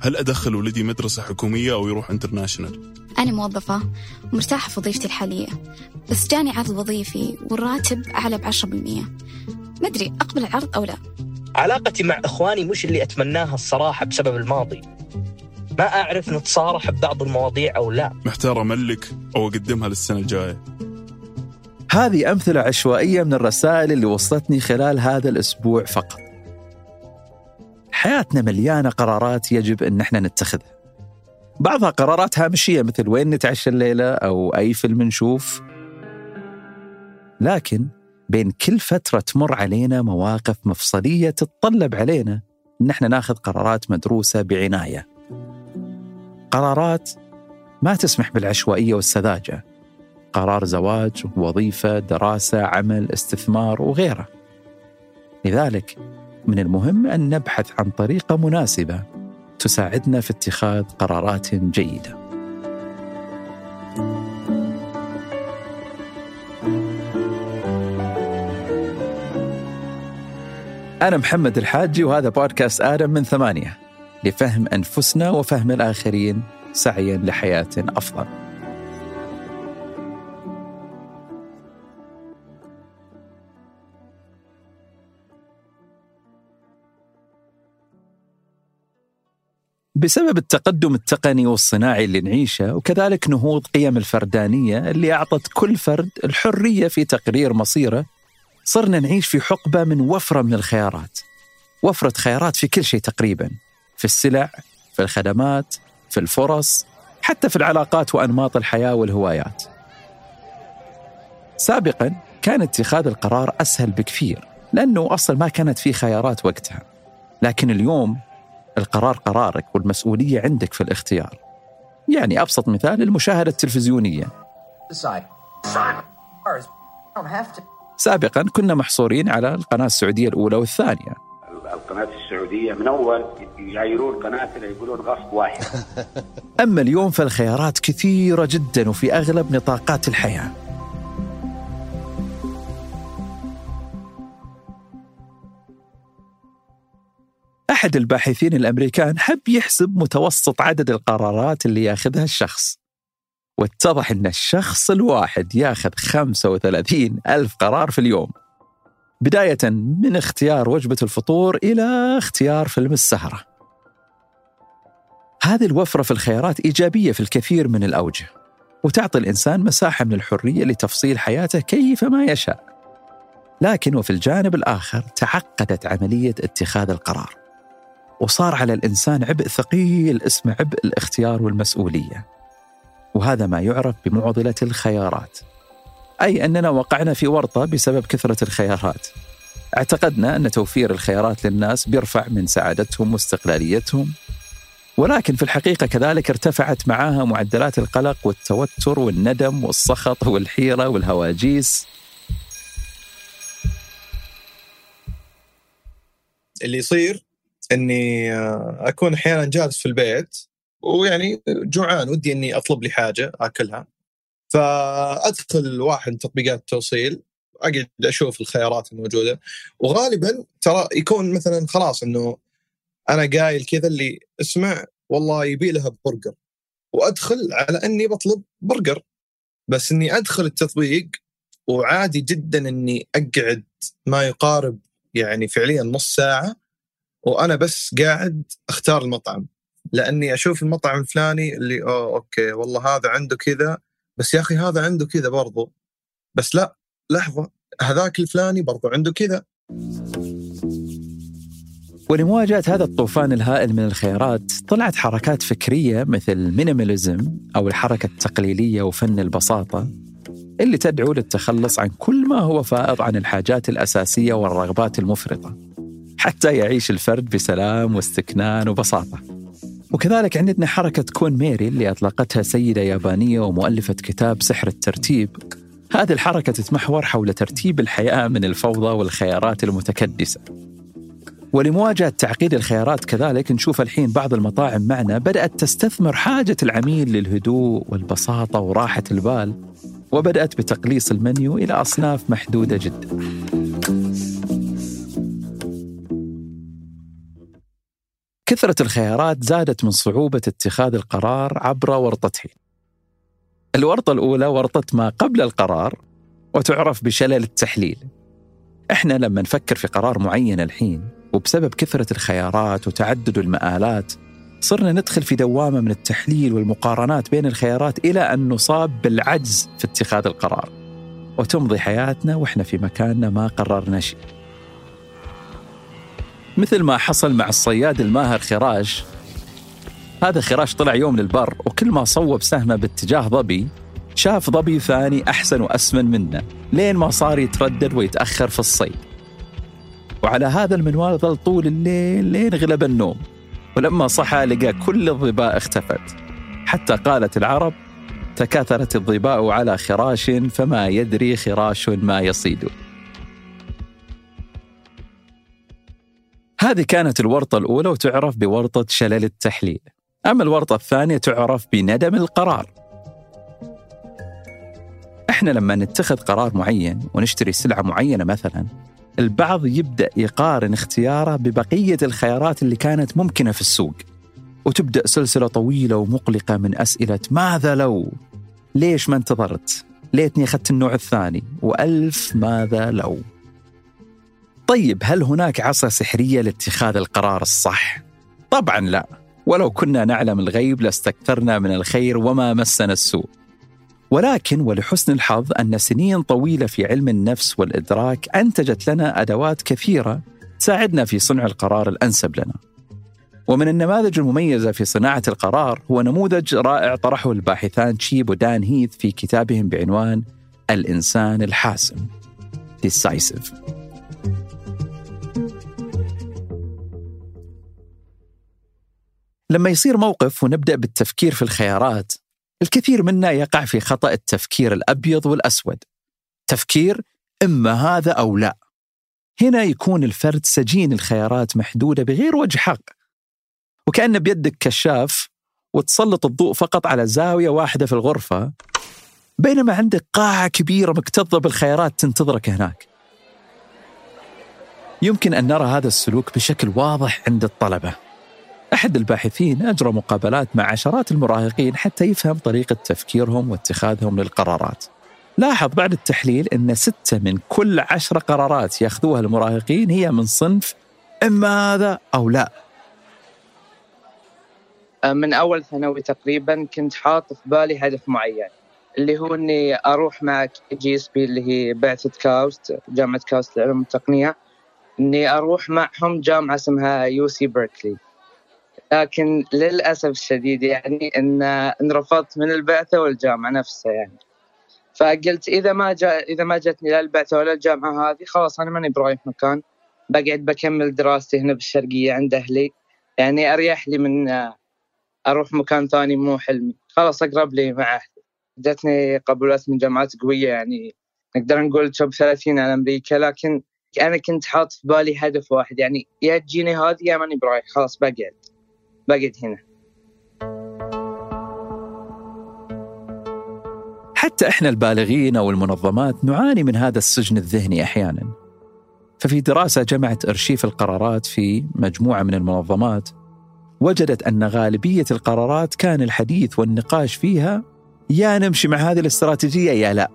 هل أدخل ولدي مدرسة حكومية أو يروح انترناشونال؟ أنا موظفة ومرتاحة في وظيفتي الحالية بس جاني عرض وظيفي والراتب أعلى بعشرة بالمية. ما أدري أقبل العرض أو لا؟ علاقتي مع إخواني مش اللي أتمناها الصراحة بسبب الماضي. ما أعرف نتصارح ببعض المواضيع أو لا. محتار أملك أو أقدمها للسنة الجاية. هذه أمثلة عشوائية من الرسائل اللي وصلتني خلال هذا الأسبوع فقط. حياتنا مليانة قرارات يجب أن إحنا نتخذها. بعضها قرارات هامشية مثل وين نتعشى الليلة أو أي فيلم نشوف. لكن بين كل فترة تمر علينا مواقف مفصلية تتطلب علينا أن إحنا ناخذ قرارات مدروسة بعناية. قرارات ما تسمح بالعشوائية والسذاجة. قرار زواج، وظيفة، دراسة، عمل، استثمار وغيره. لذلك من المهم أن نبحث عن طريقة مناسبة تساعدنا في اتخاذ قرارات جيدة أنا محمد الحاجي وهذا بودكاست آدم من ثمانية لفهم أنفسنا وفهم الآخرين سعيا لحياة أفضل. بسبب التقدم التقني والصناعي اللي نعيشه وكذلك نهوض قيم الفردانية اللي أعطت كل فرد الحرية في تقرير مصيره صرنا نعيش في حقبة من وفرة من الخيارات. وفرة خيارات في كل شيء تقريبا في السلع، في الخدمات، في الفرص، حتى في العلاقات وأنماط الحياة والهوايات. سابقا كان اتخاذ القرار أسهل بكثير لأنه أصلا ما كانت في خيارات وقتها. لكن اليوم القرار قرارك والمسؤولية عندك في الاختيار. يعني أبسط مثال المشاهدة التلفزيونية. سابقا كنا محصورين على القناة السعودية الأولى والثانية. القناة السعودية من أول يعايرون قناتنا يقولون غصب واحد. أما اليوم فالخيارات كثيرة جدا وفي أغلب نطاقات الحياة. أحد الباحثين الأمريكان حب يحسب متوسط عدد القرارات اللي ياخذها الشخص. واتضح أن الشخص الواحد ياخذ 35 ألف قرار في اليوم. بداية من اختيار وجبة الفطور إلى اختيار فيلم السهرة. هذه الوفرة في الخيارات إيجابية في الكثير من الأوجه وتعطي الإنسان مساحة من الحرية لتفصيل حياته كيفما يشاء. لكن وفي الجانب الآخر تعقدت عملية اتخاذ القرار. وصار على الإنسان عبء ثقيل اسمه عبء الاختيار والمسؤولية. وهذا ما يعرف بمعضلة الخيارات. أي أننا وقعنا في ورطة بسبب كثرة الخيارات. اعتقدنا أن توفير الخيارات للناس بيرفع من سعادتهم واستقلاليتهم. ولكن في الحقيقة كذلك ارتفعت معها معدلات القلق والتوتر والندم والسخط والحيرة والهواجيس. اللي يصير إني أكون أحيانا جالس في البيت ويعني جوعان ودي إني أطلب لي حاجة أكلها. فأدخل واحد من تطبيقات التوصيل أقعد أشوف الخيارات الموجودة. وغالبا ترى يكون مثلا خلاص إنه أنا قايل كذا اللي اسمع والله يبي لها برجر. وأدخل على إني بطلب برجر. بس إني أدخل التطبيق وعادي جدا إني أقعد ما يقارب يعني فعليا نص ساعة. وأنا بس قاعد أختار المطعم لأني أشوف المطعم الفلاني اللي أوه okay والله هذا عنده كذا بس يا أخي هذا عنده كذا برضو بس لا لحظة هذاك الفلاني برضو عنده كذا. ولمواجهة هذا الطوفان الهائل من الخيارات طلعت حركات فكرية مثل minimalism أو الحركة التقليلية وفن البساطة اللي تدعو للتخلص عن كل ما هو فائض عن الحاجات الأساسية والرغبات المفرطة. حتى يعيش الفرد بسلام واستكنان وبساطة. وكذلك عندنا حركة كون ميري اللي أطلقتها سيدة يابانية ومؤلفة كتاب سحر الترتيب. هذه الحركة تتمحور حول ترتيب الحياة من الفوضى والخيارات المتكدسة. ولمواجهة تعقيد الخيارات كذلك نشوف الحين بعض المطاعم معنا بدأت تستثمر حاجة العميل للهدوء والبساطة وراحة البال وبدأت بتقليص المنيو إلى أصناف محدودة جدا. كثرة الخيارات زادت من صعوبة اتخاذ القرار عبر ورطتين. الورطة الأولى ورطة ما قبل القرار وتعرف بشلل التحليل. إحنا لما نفكر في قرار معين الحين وبسبب كثرة الخيارات وتعدد المآلات صرنا ندخل في دوامة من التحليل والمقارنات بين الخيارات إلى أن نصاب بالعجز في اتخاذ القرار وتمضي حياتنا وإحنا في مكاننا ما قررنا شيء مثل ما حصل مع الصياد الماهر خراش. هذا خراش طلع يوم للبر وكل ما صوب سهمه باتجاه ظبي شاف ظبي ثاني أحسن وأسمن منه لين ما صار يتردد ويتأخر في الصيد. وعلى هذا المنوال ظل طول الليل لين غلب النوم. ولما صحى لقى كل الظباء اختفت. حتى قالت العرب تكاثرت الظباء على خراش فما يدري خراش ما يصيد. هذه كانت الورطة الأولى وتعرف بورطة شلل التحليل أما الورطة الثانية تعرف بندم القرار إحنا لما نتخذ قرار معين ونشتري سلعة معينة مثلا البعض يبدأ يقارن اختياره ببقية الخيارات اللي كانت ممكنة في السوق وتبدأ سلسلة طويلة ومقلقة من أسئلة ماذا لو؟ ليش ما انتظرت؟ ليتني أخذت النوع الثاني وألف ماذا لو؟ طيب هل هناك عصا سحرية لاتخاذ القرار الصح؟ طبعا لا ولو كنا نعلم الغيب لاستكثرنا من الخير وما مسنا السوء ولكن ولحسن الحظ أن سنين طويلة في علم النفس والإدراك أنتجت لنا أدوات كثيرة تساعدنا في صنع القرار الأنسب لنا. ومن النماذج المميزة في صناعة القرار هو نموذج رائع طرحه الباحثان تشيب ودان هيث في كتابهم بعنوان الإنسان الحاسم. Decisive. لما يصير موقف ونبدأ بالتفكير في الخيارات الكثير منا يقع في خطأ التفكير الأبيض والأسود. تفكير إما هذا أو لا. هنا يكون الفرد سجين الخيارات محدودة بغير وجه حق. وكأن بيدك كشاف وتسلط الضوء فقط على زاوية واحدة في الغرفة بينما عندك قاعة كبيرة مكتظة بالخيارات تنتظرك هناك. يمكن أن نرى هذا السلوك بشكل واضح عند الطلبة. أحد الباحثين أجرى مقابلات مع عشرات المراهقين حتى يفهم طريقة تفكيرهم واتخاذهم للقرارات. لاحظ بعد التحليل أن ستة من كل عشر قرارات يأخذوها المراهقين هي من صنف إما هذا أو لا. من أول ثانوي تقريبا كنت حاط في بالي هدف معين اللي هو إني أروح مع KGSP اللي هي بعثة كاوست جامعة كاوست للعلوم والتقنيه إني أروح معهم جامعة اسمها UC Berkeley لكن للأسف الشديد يعني إن انرفضت من البعثة والجامعة نفسها يعني. فقلت إذا ما جاء إذا ما جتني لا البعثة ولا الجامعة هذه خلاص أنا ماني برايح مكان. بقعد بكمل دراستي هنا بالشرقية عند أهلي. يعني أريح لي من أروح مكان ثاني مو حلمي. خلاص أقرب لي مع أهلي. جتني قبولات من جامعات قوية يعني. نقدر نقول توب 30 على أمريكا لكن أنا كنت حاط في بالي هدف واحد. يعني يا تجيني هذه يا ماني برايح. خلاص بقعد. بقعد هنا حتى إحنا البالغين أو المنظمات نعاني من هذا السجن الذهني أحيانا. ففي دراسة جمعت أرشيف القرارات في مجموعة من المنظمات وجدت أن غالبية القرارات كان الحديث والنقاش فيها يا نمشي مع هذه الاستراتيجية يا لا.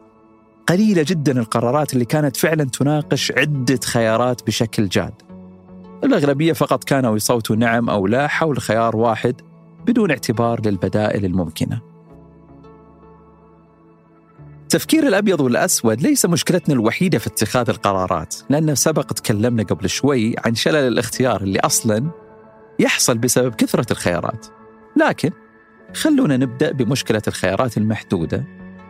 قليلة جدا القرارات اللي كانت فعلا تناقش عدة خيارات بشكل جاد. الأغلبية فقط كانوا يصوتوا نعم أو لا حول خيار واحد بدون اعتبار للبدائل الممكنة. تفكير الأبيض والأسود ليس مشكلتنا الوحيدة في اتخاذ القرارات لأن سبق تكلمنا قبل شوي عن شلل الاختيار اللي أصلا يحصل بسبب كثرة الخيارات لكن خلونا نبدأ بمشكلة الخيارات المحدودة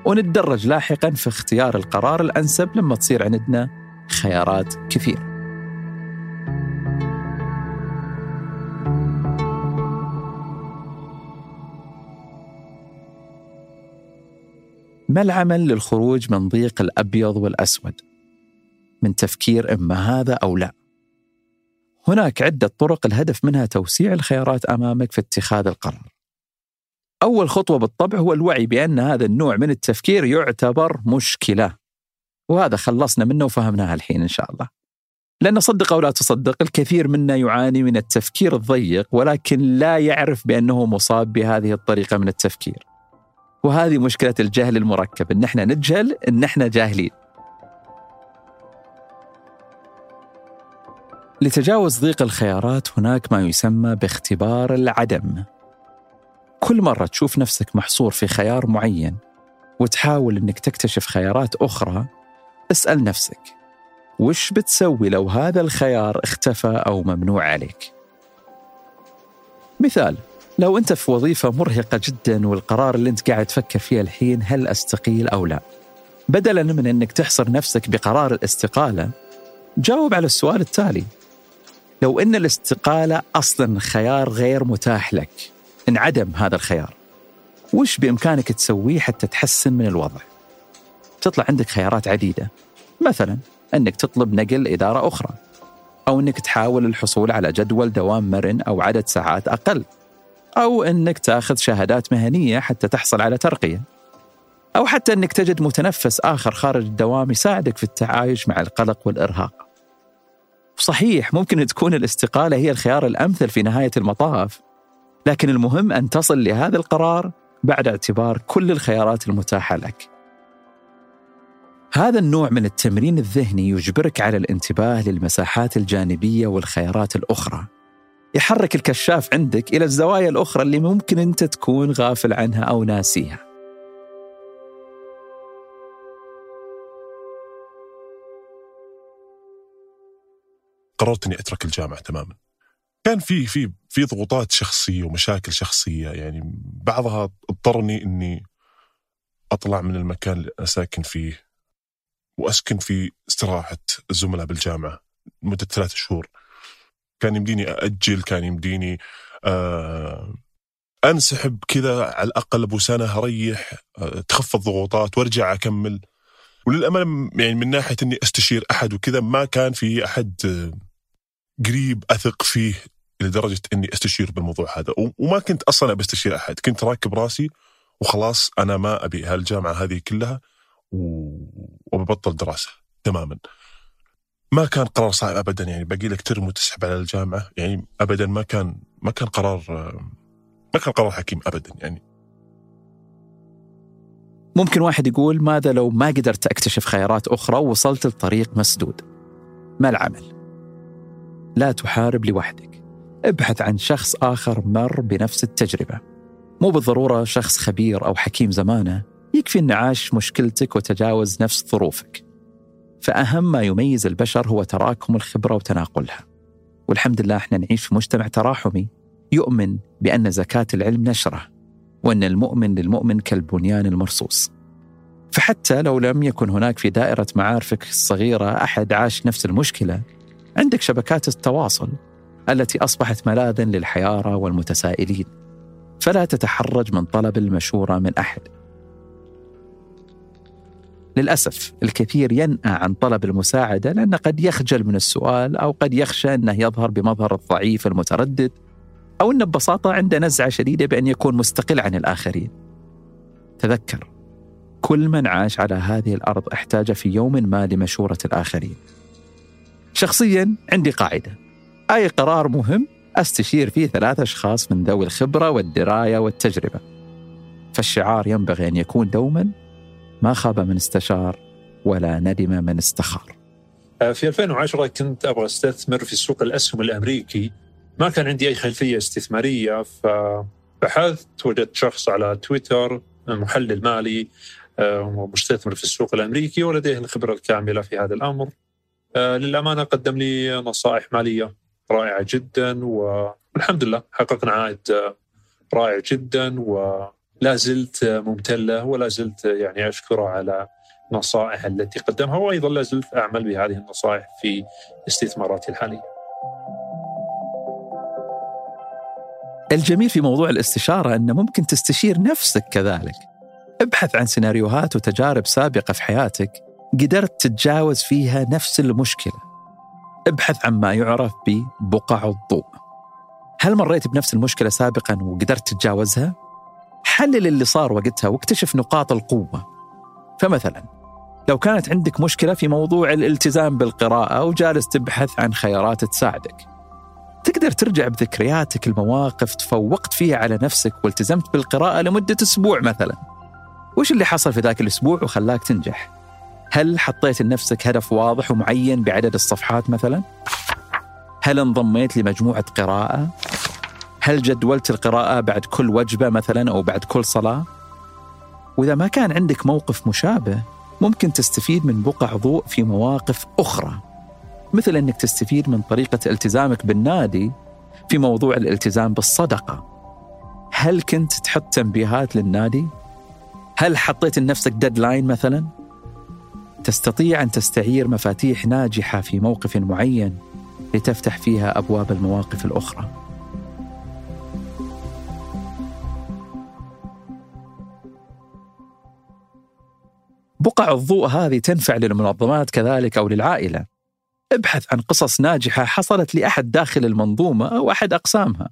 ونتدرج لاحقا في اختيار القرار الأنسب لما تصير عندنا خيارات كثير ما العمل للخروج من ضيق الأبيض والأسود؟ من تفكير إما هذا أو لا. هناك عدة طرق الهدف منها توسيع الخيارات أمامك في اتخاذ القرار. أول خطوة بالطبع هو الوعي بأن هذا النوع من التفكير يعتبر مشكلة. وهذا خلصنا منه وفهمناها الحين إن شاء الله. لأن صدق أو لا تصدق الكثير منا يعاني من التفكير الضيق ولكن لا يعرف بأنه مصاب بهذه الطريقة من التفكير وهذه مشكلة الجهل المركب إن إحنا نجهل إن إحنا جاهلين. لتجاوز ضيق الخيارات هناك ما يسمى باختبار العدم. كل مرة تشوف نفسك محصور في خيار معين وتحاول إنك تكتشف خيارات أخرى اسأل نفسك وش بتسوي لو هذا الخيار اختفى أو ممنوع عليك؟ مثال لو أنت في وظيفة مرهقة جدا والقرار اللي أنت قاعد تفكر فيه الحين هل أستقيل أو لا؟ بدلا من أنك تحصر نفسك بقرار الاستقالة جاوب على السؤال التالي. لو أن الاستقالة أصلا خيار غير متاح لك انعدم هذا الخيار. وش بإمكانك تسويه حتى تحسن من الوضع؟ تطلع عندك خيارات عديدة. مثلا أنك تطلب نقل إدارة أخرى أو أنك تحاول الحصول على جدول دوام مرن أو عدد ساعات أقل. أو أنك تأخذ شهادات مهنية حتى تحصل على ترقية أو حتى أنك تجد متنفس آخر خارج الدوام يساعدك في التعايش مع القلق والإرهاق صحيح ممكن تكون الاستقالة هي الخيار الأمثل في نهاية المطاف لكن المهم أن تصل لهذا القرار بعد اعتبار كل الخيارات المتاحة لك. هذا النوع من التمرين الذهني يجبرك على الانتباه للمساحات الجانبية والخيارات الأخرى. يحرك الكشاف عندك إلى الزوايا الأخرى اللي ممكن أنت تكون غافل عنها أو ناسيها. قررت إني أترك الجامعة تماما كان في في في ضغوطات شخصية ومشاكل شخصية يعني بعضها اضطرني إني أطلع من المكان اللي أنا ساكن فيه وأسكن في استراحة الزملاء بالجامعة لمدة ثلاث شهور كان يمديني أأجل كان يمديني آه أنسحب كذا على الأقل أبو سنة اريح آه تخفض ضغوطات وأرجع أكمل. وللأمانة يعني من ناحية إني أستشير أحد وكذا ما كان في أحد آه قريب أثق فيه لدرجة إني أستشير بالموضوع هذا. وما كنت أصلا أبي أستشير أحد كنت راكب راسي وخلاص أنا ما أبي. هالجامعة هذه كلها وببطل دراسة تماما. ما كان قرار صعب ابدا يعني باقي لك ترم وتسحب على الجامعة يعني ابدا ما كان ما كان قرار ما كان قرار حكيم ابدا يعني. ممكن واحد يقول ماذا لو ما قدرت أكتشف خيارات أخرى ووصلت لطريق مسدود؟ ما العمل؟ لا تحارب لوحدك. ابحث عن شخص آخر مر بنفس التجربة. مو بالضرورة شخص خبير أو حكيم زمانه يكفي أن عاش مشكلتك وتجاوز نفس ظروفك. فأهم ما يميز البشر هو تراكم الخبرة وتناقلها. والحمد لله إحنا نعيش في مجتمع تراحمي يؤمن بأن زكاة العلم نشرة وأن المؤمن للمؤمن كالبنيان المرصوص. فحتى لو لم يكن هناك في دائرة معارفك الصغيرة أحد عاش نفس المشكلة عندك شبكات التواصل التي أصبحت ملاذا للحيارة والمتسائلين. فلا تتحرج من طلب المشورة من أحد. للأسف الكثير ينأى عن طلب المساعدة لأنه قد يخجل من السؤال أو قد يخشى أنه يظهر بمظهر الضعيف المتردد أو انه ببساطة عنده نزعة شديدة بأن يكون مستقل عن الآخرين. تذكر كل من عاش على هذه الأرض احتاج في يوم ما لمشورة الآخرين. شخصيا عندي قاعدة أي قرار مهم أستشير فيه ثلاث أشخاص من ذوي الخبرة والدراية والتجربة فالشعار ينبغي أن يكون دوما ما خاب من استشار ولا ندم من استخار. آه، في 2010 كنت أبغى أستثمر في سوق الأسهم الأمريكي. ما كان عندي أي خلفية استثمارية فبحثت وجدت شخص على تويتر محلل مالي آه، ومستثمر في السوق الأمريكي ولديه الخبرة الكاملة في هذا الأمر. آه، للأمانة قدم لي نصائح مالية رائعة جدا والحمد لله حققنا عائد رائع جدا ولا زلت ممتلة ولا زلت يعني أشكره على النصائح التي قدمها وأيضا لا زلت أعمل بهذه النصائح في استثماراتي الحالية. الجميل في موضوع الاستشارة انه ممكن تستشير نفسك كذلك. ابحث عن سيناريوهات وتجارب سابقة في حياتك قدرت تتجاوز فيها نفس المشكلة. ابحث عن ما يعرف ببقع الضوء. هل مريت بنفس المشكلة سابقا وقدرت تتجاوزها؟ حلل اللي صار وقتها واكتشف نقاط القوة. فمثلا لو كانت عندك مشكلة في موضوع الالتزام بالقراءة وجالس تبحث عن خيارات تساعدك تقدر ترجع بذكرياتك المواقف تفوقت فيها على نفسك والتزمت بالقراءة لمدة أسبوع مثلا وش اللي حصل في ذاك الأسبوع وخلاك تنجح؟ هل حطيت لنفسك هدف واضح ومعين بعدد الصفحات مثلا؟ هل انضميت لمجموعة قراءة؟ هل جدولت القراءة بعد كل وجبة مثلا أو بعد كل صلاة؟ وإذا ما كان عندك موقف مشابه ممكن تستفيد من بقع ضوء في مواقف أخرى مثل أنك تستفيد من طريقة التزامك بالنادي في موضوع الالتزام بالصدقة هل كنت تحط تنبيهات للنادي؟ هل حطيت لنفسك ديدلاين مثلا؟ تستطيع أن تستعير مفاتيح ناجحة في موقف معين لتفتح فيها أبواب المواقف الأخرى بقع الضوء هذه تنفع للمنظمات كذلك أو للعائلة. ابحث عن قصص ناجحة حصلت لأحد داخل المنظومة أو أحد أقسامها.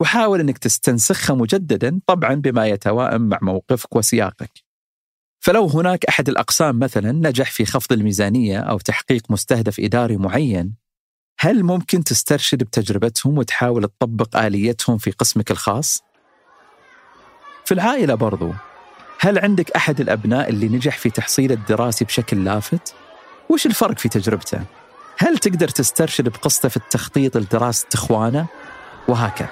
وحاول أنك تستنسخها مجددا طبعا بما يتوائم مع موقفك وسياقك. فلو هناك أحد الأقسام مثلا نجح في خفض الميزانية أو تحقيق مستهدف إداري معين هل ممكن تسترشد بتجربتهم وتحاول تطبق آليتهم في قسمك الخاص؟ في العائلة برضو. هل عندك أحد الأبناء اللي نجح في تحصيل الدراسي بشكل لافت؟ وش الفرق في تجربته؟ هل تقدر تسترشد بقصته في التخطيط لدراسة إخوانه؟ وهكذا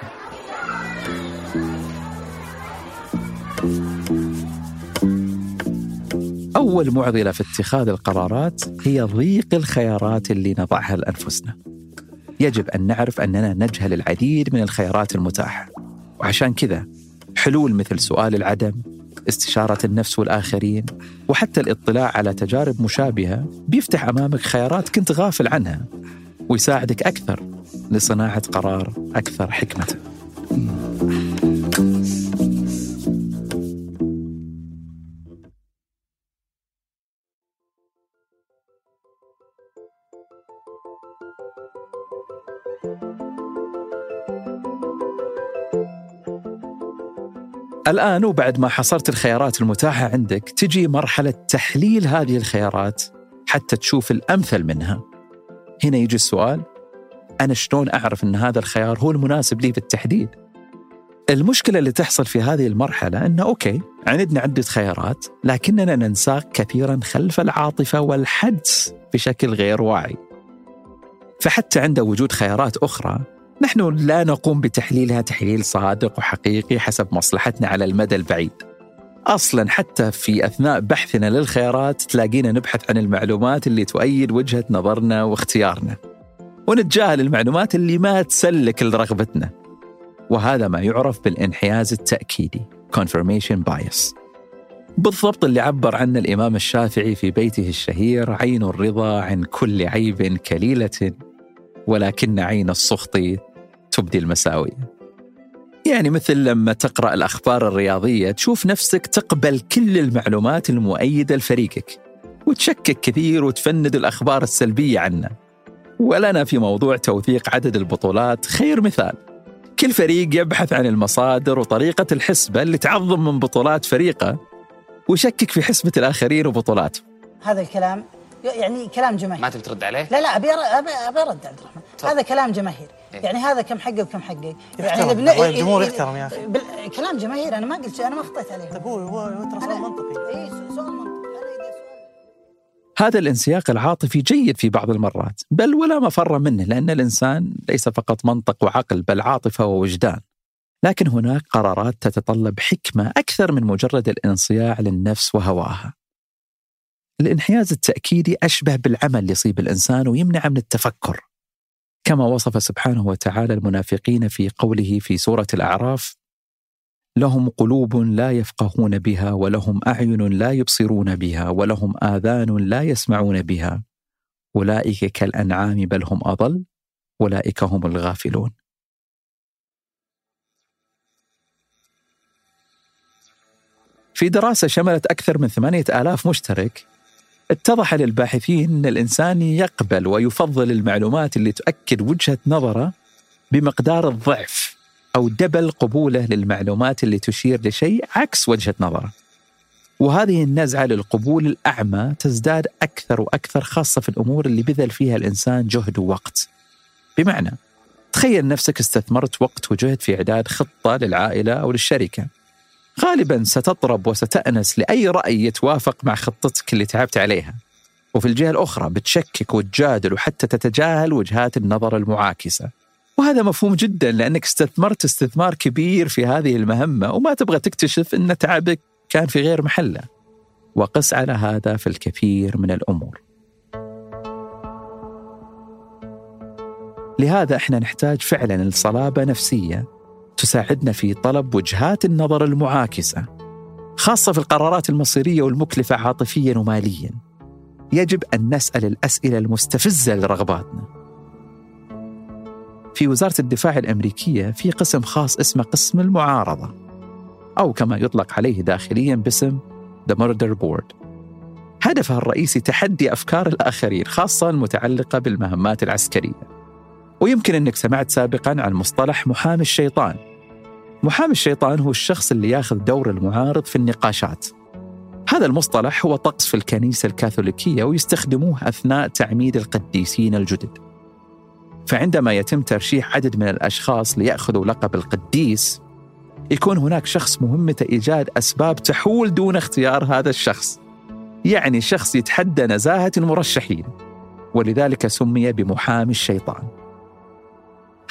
أول معضلة في اتخاذ القرارات هي ضيق الخيارات اللي نضعها لأنفسنا يجب أن نعرف أننا نجهل العديد من الخيارات المتاحة وعشان كذا حلول مثل سؤال العدم استشارة النفس والآخرين وحتى الاطلاع على تجارب مشابهة بيفتح أمامك خيارات كنت غافل عنها ويساعدك أكثر لصناعة قرار أكثر حكمة. الآن وبعد ما حصرت الخيارات المتاحة عندك تجي مرحلة تحليل هذه الخيارات حتى تشوف الأمثل منها. هنا يجي السؤال أنا شلون أعرف أن هذا الخيار هو المناسب لي بالتحديد المشكلة اللي تحصل في هذه المرحلة أنه أوكي عندنا عدة خيارات لكننا ننساق كثيرا خلف العاطفة والحدس بشكل غير واعي. فحتى عند وجود خيارات أخرى نحن لا نقوم بتحليلها تحليل صادق وحقيقي حسب مصلحتنا على المدى البعيد. أصلا حتى في أثناء بحثنا للخيارات تلاقينا نبحث عن المعلومات اللي تؤيد وجهة نظرنا واختيارنا. ونتجاهل المعلومات اللي ما تسلك لرغبتنا. وهذا ما يعرف بالانحياز التأكيدي confirmation bias. بالضبط اللي عبر عنه الإمام الشافعي في بيته الشهير عين الرضا عن كل عيب كليلة ولكن عين السخط تبدي المساوئ يعني مثل لما تقرأ الأخبار الرياضية تشوف نفسك تقبل كل المعلومات المؤيدة لفريقك وتشكك كثير وتفند الأخبار السلبية عنه. ولنا في موضوع توثيق عدد البطولات خير مثال. كل فريق يبحث عن المصادر وطريقة الحسبة اللي تعظم من بطولات فريقه ويشكك في حسبة الآخرين وبطولاتهم. هذا الكلام يعني كلام جماهيري ما تبي ترد عليه؟ لا لا أبي أبي أبي أرد عبد الرحمن. هذا كلام جماهيري إيه؟ يعني هذا كم حقه وكم حقه. يعني بن... الجمهور يحترم يا أخي. بال... كلام جماهيري أنا ما قلت شيء أنا ما اخطيت عليه. طيب هو هو ترى سؤال منطقي. اي سؤال منطقي. هذا الانسياق العاطفي جيد في بعض المرات بل ولا مفر منه لأن الإنسان ليس فقط منطق وعقل بل عاطفة ووجدان. لكن هناك قرارات تتطلب حكمة أكثر من مجرد الانصياع للنفس وهواها. الانحياز التأكيدي أشبه بالعمل يصيب الإنسان ويمنع من التفكر. كما وصف سبحانه وتعالى المنافقين في قوله في سورة الأعراف لهم قلوب لا يفقهون بها ولهم أعين لا يبصرون بها ولهم آذان لا يسمعون بها. أولئك كالأنعام بل هم أضل أولئك هم الغافلون. في دراسة شملت أكثر من ثمانية آلاف مشترك اتضح للباحثين أن الإنسان يقبل ويفضل المعلومات اللي تؤكد وجهة نظره بمقدار الضعف أو دبل قبوله للمعلومات اللي تشير لشيء عكس وجهة نظره. وهذه النزعة للقبول الأعمى تزداد أكثر وأكثر خاصة في الأمور اللي بذل فيها الإنسان جهد ووقت. بمعنى تخيل نفسك استثمرت وقت وجهد في إعداد خطة للعائلة أو للشركة. غالبا ستطرب وستأنس لأي رأي يتوافق مع خطتك اللي تعبت عليها. وفي الجهة الأخرى بتشكك وتجادل وحتى تتجاهل وجهات النظر المعاكسة. وهذا مفهوم جدا لأنك استثمرت استثمار كبير في هذه المهمة وما تبغى تكتشف أن تعبك كان في غير محله. وقس على هذا في الكثير من الأمور. لهذا إحنا نحتاج فعلا الصلابة نفسية تساعدنا في طلب وجهات النظر المعاكسة خاصة في القرارات المصيرية والمكلفة عاطفيا وماليا. يجب أن نسأل الأسئلة المستفزة لرغباتنا. في وزارة الدفاع الأمريكية في قسم خاص اسمه قسم المعارضة أو كما يطلق عليه داخليا باسم The Murder Board. هدفها الرئيسي تحدي أفكار الآخرين خاصة المتعلقة بالمهمات العسكرية. ويمكن أنك سمعت سابقا عن مصطلح محامي الشيطان. محامي الشيطان هو الشخص اللي ياخذ دور المعارض في النقاشات. هذا المصطلح هو طقس في الكنيسة الكاثوليكية ويستخدموه أثناء تعميد القديسين الجدد. فعندما يتم ترشيح عدد من الأشخاص ليأخذوا لقب القديس يكون هناك شخص مهمته إيجاد أسباب تحول دون اختيار هذا الشخص. يعني شخص يتحدى نزاهة المرشحين. ولذلك سمي بمحامي الشيطان.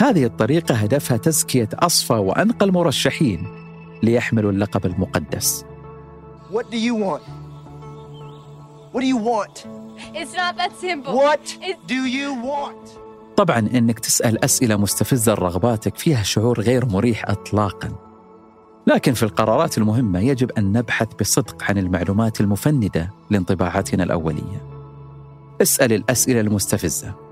هذه الطريقة هدفها تزكية أصفى وأنقى المرشحين ليحملوا اللقب المقدس What do you want? What do you want? It's not that simple. What do you want? طبعا إنك تسأل أسئلة مستفزة لرغباتك فيها شعور غير مريح اطلاقا. لكن في القرارات المهمة يجب أن نبحث بصدق عن المعلومات المفندة لانطباعاتنا الأولية. اسأل الأسئلة المستفزة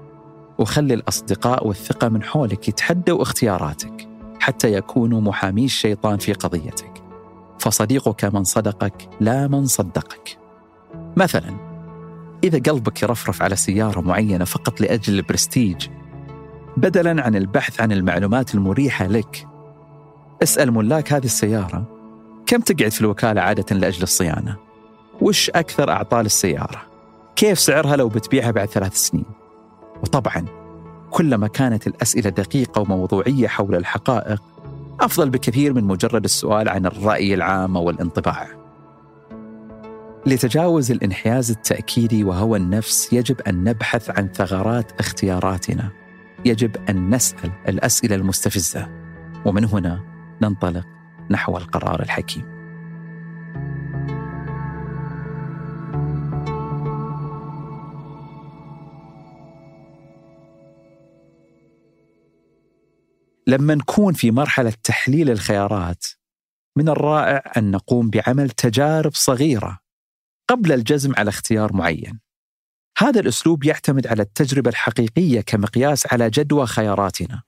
وخلي الأصدقاء والثقة من حولك يتحدوا اختياراتك حتى يكونوا محامي الشيطان في قضيتك. فصديقك من صدقك لا من صدقك. مثلا إذا قلبك يرفرف على سيارة معينة فقط لأجل البرستيج بدلا عن البحث عن المعلومات المريحة لك اسأل ملاك هذه السيارة كم تقعد في الوكالة عادة لأجل الصيانة؟ وش أكثر أعطال السيارة؟ كيف سعرها لو بتبيعها بعد ثلاث سنين؟ وطبعا كلما كانت الأسئلة دقيقة وموضوعية حول الحقائق أفضل بكثير من مجرد السؤال عن الرأي العام والانطباع. لتجاوز الانحياز التأكيدي وهوى النفس يجب أن نبحث عن ثغرات اختياراتنا. يجب أن نسأل الأسئلة المستفزة ومن هنا ننطلق نحو القرار الحكيم. لما نكون في مرحلة تحليل الخيارات من الرائع أن نقوم بعمل تجارب صغيرة قبل الجزم على اختيار معين. هذا الأسلوب يعتمد على التجربة الحقيقية كمقياس على جدوى خياراتنا.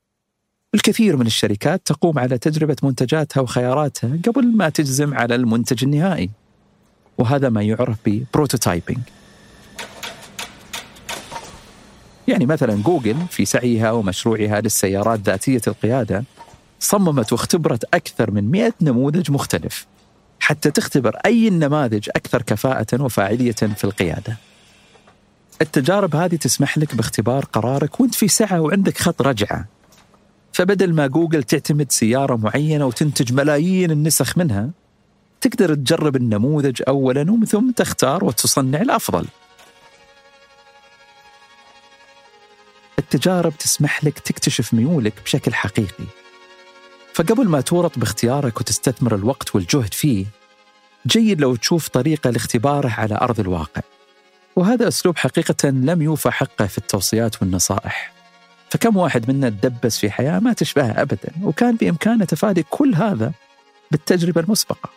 الكثير من الشركات تقوم على تجربة منتجاتها وخياراتها قبل ما تجزم على المنتج النهائي. وهذا ما يعرف ب prototyping. يعني مثلا جوجل في سعيها ومشروعها للسيارات ذاتية القيادة صممت واختبرت أكثر من 100 نموذج مختلف حتى تختبر أي النماذج أكثر كفاءة وفاعلية في القيادة. التجارب هذه تسمح لك باختبار قرارك وانت في سعة وعندك خط رجعة. فبدل ما جوجل تعتمد سيارة معينة وتنتج ملايين النسخ منها تقدر تجرب النموذج أولا ومن ثم تختار وتصنع الأفضل. التجارب تسمح لك تكتشف ميولك بشكل حقيقي. فقبل ما تورط باختيارك وتستثمر الوقت والجهد فيه جيد لو تشوف طريقة لاختباره على أرض الواقع. وهذا أسلوب حقيقة لم يوفى حقه في التوصيات والنصائح. فكم واحد منا تدبس في حياة ما تشبهها أبدا وكان بإمكانه تفادي كل هذا بالتجربة المسبقة.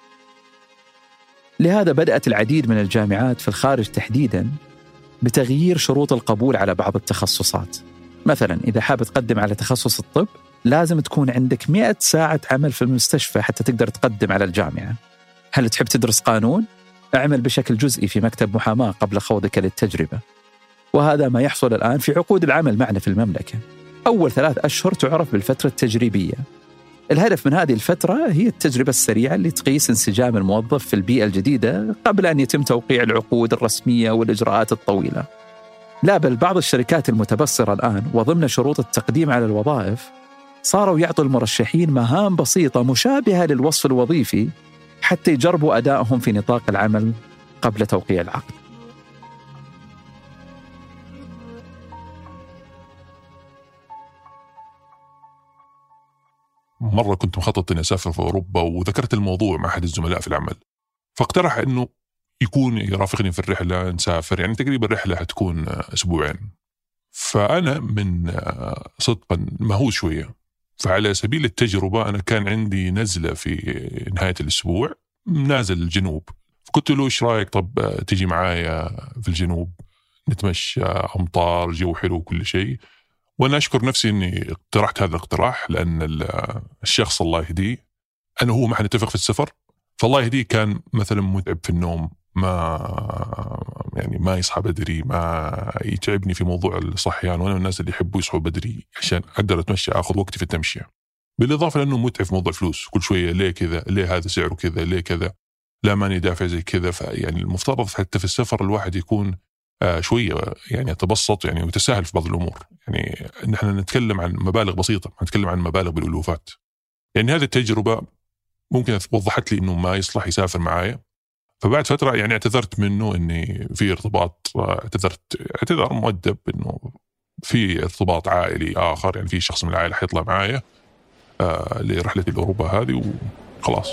لهذا بدأت العديد من الجامعات في الخارج تحديدا بتغيير شروط القبول على بعض التخصصات. مثلا إذا حاب تقدم على تخصص الطب لازم تكون عندك 100 ساعة عمل في المستشفى حتى تقدر تقدم على الجامعة هل تحب تدرس قانون؟ اعمل بشكل جزئي في مكتب محاماة قبل خوضك للتجربة وهذا ما يحصل الآن في عقود العمل معنا في المملكة أول ثلاث أشهر تعرف بالفترة التجريبية الهدف من هذه الفترة هي التجربة السريعة اللي تقيس انسجام الموظف في البيئة الجديدة قبل أن يتم توقيع العقود الرسمية والإجراءات الطويلة. لا بل بعض الشركات المتبصرة الآن وضمن شروط التقديم على الوظائف صاروا يعطوا المرشحين مهام بسيطة مشابهة للوصف الوظيفي حتى يجربوا أدائهم في نطاق العمل قبل توقيع العقد. مرة كنت مخطط اني أسافر في أوروبا وذكرت الموضوع مع أحد الزملاء في العمل فاقترح إنه يكون يرافقني في الرحلة نسافر. يعني تقريبا الرحلة حتكون أسبوعين. فأنا من صدقا مهووس شوية. فعلى سبيل التجربة أنا كان عندي نزلة في نهاية الأسبوع نازل الجنوب. فقلت له إيش رأيك؟ طب تيجي معايا في الجنوب نتمشى أمطار جو حلو وكل شيء. وأنا أشكر نفسي إني اقترحت هذا الاقتراح لأن الشخص الله يهديه. أنا وهو ما حنتفق في السفر. فالله يهديه كان مثلا متعب في النوم. ما يعني ما يصحى بدري ما يتعبني في موضوع الصحيان وأنا من الناس اللي يحبوا يصحوا بدري عشان أقدر أتمشى أخذ وقتي في التمشية. بالإضافة لأنه متعب في موضوع فلوس كل شوية ليه كذا ليه هذا سعره كذا ليه كذا لا ماني دافع زي كذا. فيعني المفترض حتى في السفر الواحد يكون آه شوية يعني يتبسط يعني ويتساهل في بعض الأمور. يعني نحن نتكلم عن مبالغ بسيطة نتكلم عن مبالغ بالألوفات. يعني هذه التجربة ممكن وضحت لي إنه ما يصلح يسافر معايا. فبعد فترة يعني اعتذرت منه إني في ارتباط اعتذرت اعتذار مؤدب إنه في ارتباط عائلي آخر يعني في شخص من العائلة حيطلع معايا آه لرحلتي لأوروبا هذه وخلاص.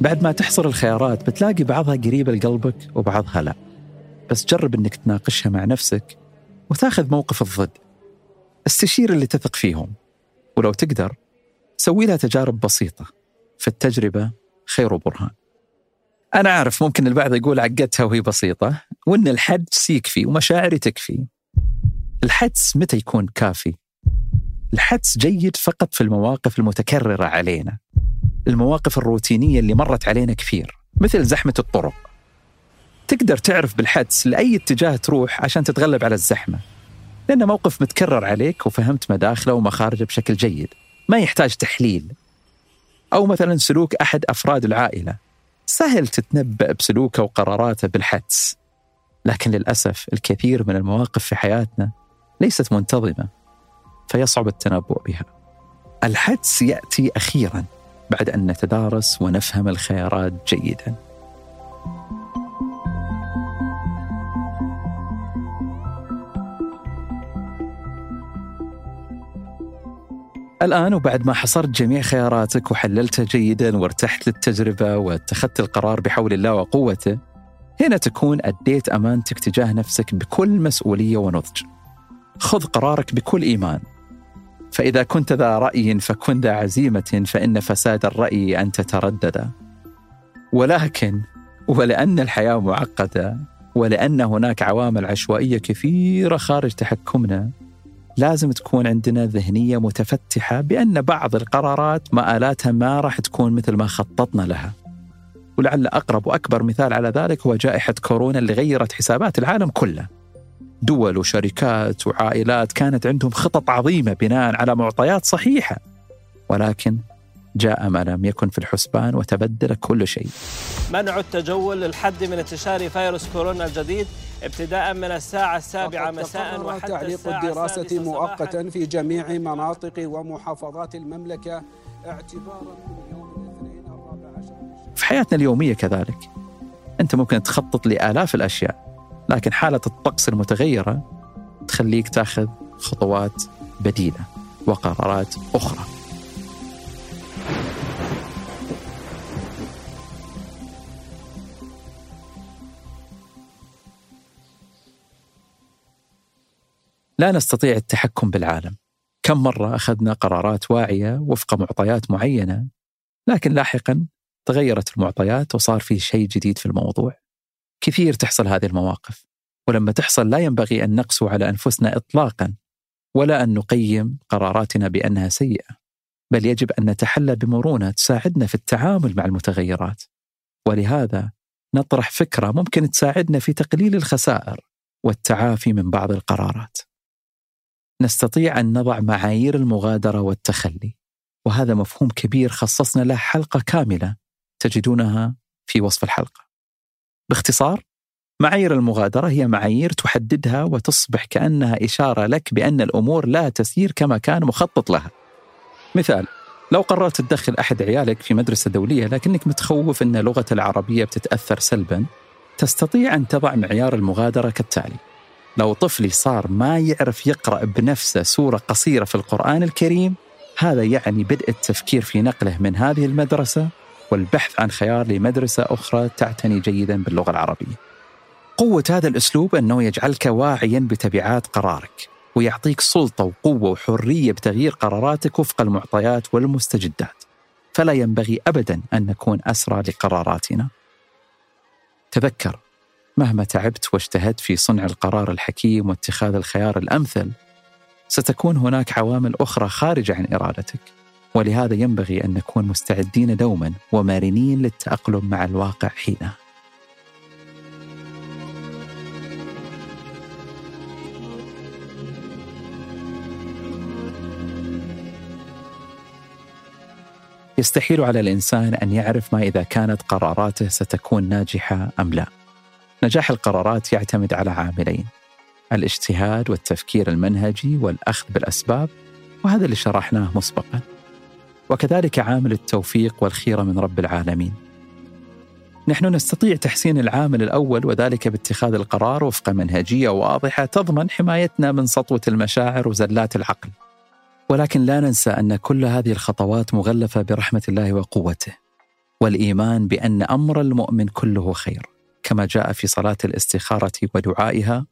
بعد ما تحصر الخيارات بتلاقي بعضها قريبة لقلبك وبعضها لا. بس جرب إنك تناقشها مع نفسك وتاخذ موقف الضد. استشير اللي تثق فيهم. ولو تقدر سوي لها تجارب بسيطة. فالتجربة خير برهان أنا عارف ممكن البعض يقول عقدتها وهي بسيطة وإن الحدس يكفي ومشاعري تكفي. الحدس متى يكون كافي؟ الحدس جيد فقط في المواقف المتكررة علينا. المواقف الروتينية اللي مرت علينا كثير مثل زحمة الطرق. تقدر تعرف بالحدس لأي اتجاه تروح عشان تتغلب على الزحمة. لأنه موقف متكرر عليك وفهمت مداخله ومخارجه بشكل جيد. ما يحتاج تحليل. أو مثلا سلوك أحد أفراد العائلة. سهل تتنبأ بسلوكه وقراراته بالحدس. لكن للأسف الكثير من المواقف في حياتنا ليست منتظمة. فيصعب التنبؤ بها. الحدس يأتي أخيراً بعد أن نتدارس ونفهم الخيارات جيدا. الآن وبعد ما حصرت جميع خياراتك وحللتها جيدا وارتحت للتجربة واتخذت القرار بحول الله وقوته هنا تكون أديت أمانتك تجاه نفسك بكل مسؤولية ونضج. خذ قرارك بكل إيمان. فإذا كنت ذا رأي فكن ذا عزيمة فإن فساد الرأي أن تتردد. ولكن ولأن الحياة معقدة ولأن هناك عوامل عشوائية كثيرة خارج تحكمنا لازم تكون عندنا ذهنية متفتحة بأن بعض القرارات مآلاتها ما راح تكون مثل ما خططنا لها. ولعل أقرب وأكبر مثال على ذلك هو جائحة كورونا اللي غيرت حسابات العالم كله. دول وشركات وعائلات كانت عندهم خطط عظيمة بناء على معطيات صحيحة. ولكن جاء ما لم يكن في الحسبان وتبدل كل شيء. منع التجول للحد من انتشار فيروس كورونا الجديد ابتداء من الساعة السابعة مساء وحتى تعليق الدراسة مؤقتا في جميع مناطق ومحافظات المملكة. اعتبارا من يوم الاثنين الرابع عشر في حياتنا اليومية كذلك. أنت ممكن تخطط لآلاف الأشياء لكن حالة الطقس المتغيرة تخليك تأخذ خطوات بديلة وقرارات أخرى. لا نستطيع التحكم بالعالم. كم مرة أخذنا قرارات واعية وفق معطيات معينة لكن لاحقا تغيرت المعطيات وصار في شيء جديد في الموضوع. كثير تحصل هذه المواقف ولما تحصل لا ينبغي أن نقسو على أنفسنا اطلاقا ولا أن نقيم قراراتنا بأنها سيئة بل يجب أن نتحلى بمرونة تساعدنا في التعامل مع المتغيرات. ولهذا نطرح فكرة ممكن تساعدنا في تقليل الخسائر والتعافي من بعض القرارات. نستطيع أن نضع معايير المغادرة والتخلي، وهذا مفهوم كبير خصصنا له حلقة كاملة تجدونها في وصف الحلقة. باختصار، معايير المغادرة هي معايير تحددها وتصبح كأنها إشارة لك بأن الأمور لا تسير كما كان مخطط لها. مثال لو قررت تدخل أحد عيالك في مدرسة دولية لكنك متخوف أن لغة العربية بتتأثر سلبا تستطيع أن تضع معيار المغادرة كالتالي لو طفلي صار ما يعرف يقرأ بنفسه سورة قصيرة في القرآن الكريم هذا يعني بدء التفكير في نقله من هذه المدرسة والبحث عن خيار لمدرسة أخرى تعتني جيدا باللغة العربية. قوة هذا الأسلوب أنه يجعلك واعيا بتبعات قرارك ويعطيك سلطة وقوة وحرية بتغيير قراراتك وفق المعطيات والمستجدات. فلا ينبغي أبدا أن نكون أسرى لقراراتنا. تذكر مهما تعبت واجتهدت في صنع القرار الحكيم واتخاذ الخيار الأمثل ستكون هناك عوامل أخرى خارجة عن إرادتك ولهذا ينبغي أن نكون مستعدين دوما ومارنين للتأقلم مع الواقع حينها يستحيل على الإنسان أن يعرف ما إذا كانت قراراته ستكون ناجحة أم لا. نجاح القرارات يعتمد على عاملين: الاجتهاد والتفكير المنهجي والأخذ بالأسباب وهذا اللي شرحناه مسبقا. وكذلك عامل التوفيق والخيرة من رب العالمين. نحن نستطيع تحسين العامل الأول وذلك باتخاذ القرار وفق منهجية واضحة تضمن حمايتنا من سطوة المشاعر وزلات العقل. ولكن لا ننسى أن كل هذه الخطوات مغلفة برحمة الله وقوته والإيمان بأن أمر المؤمن كله خير كما جاء في صلاة الاستخارة ودعائها.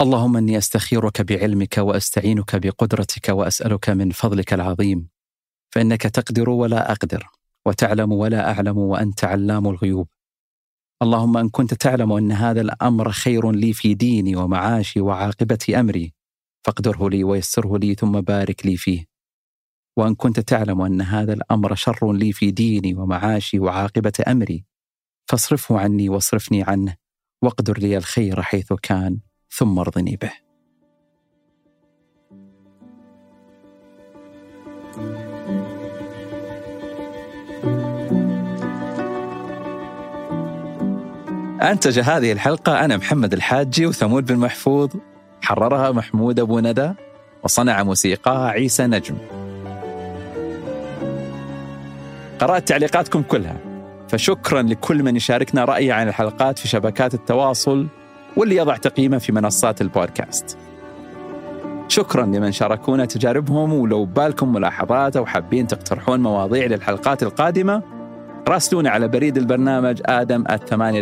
اللهم إني أستخيرك بعلمك وأستعينك بقدرتك وأسألك من فضلك العظيم. فإنك تقدر ولا أقدر وتعلم ولا أعلم وأنت علام الغيوب. اللهم إن كنت تعلم أن هذا الأمر خير لي في ديني ومعاشي وعاقبة أمري فاقدره لي ويسره لي ثم بارك لي فيه. وإن كنت تعلم أن هذا الأمر شر لي في ديني ومعاشي وعاقبة أمري فاصرفه عني واصرفني عنه واقدر لي الخير حيث كان ثم ارضني به. أنتج هذه الحلقة أنا محمد الحاجي وثمود بن محفوظ حررها محمود أبو ندى وصنع موسيقاها عيسى نجم. قرأت تعليقاتكم كلها. فشكرا لكل من يشاركنا رأيه عن الحلقات في شبكات التواصل واللي يضع تقييمه في منصات البودكاست. شكرا لمن شاركونا تجاربهم ولو بالكم ملاحظات أو حابين تقترحون مواضيع للحلقات القادمة راسلونا على بريد البرنامج آدم الثمانية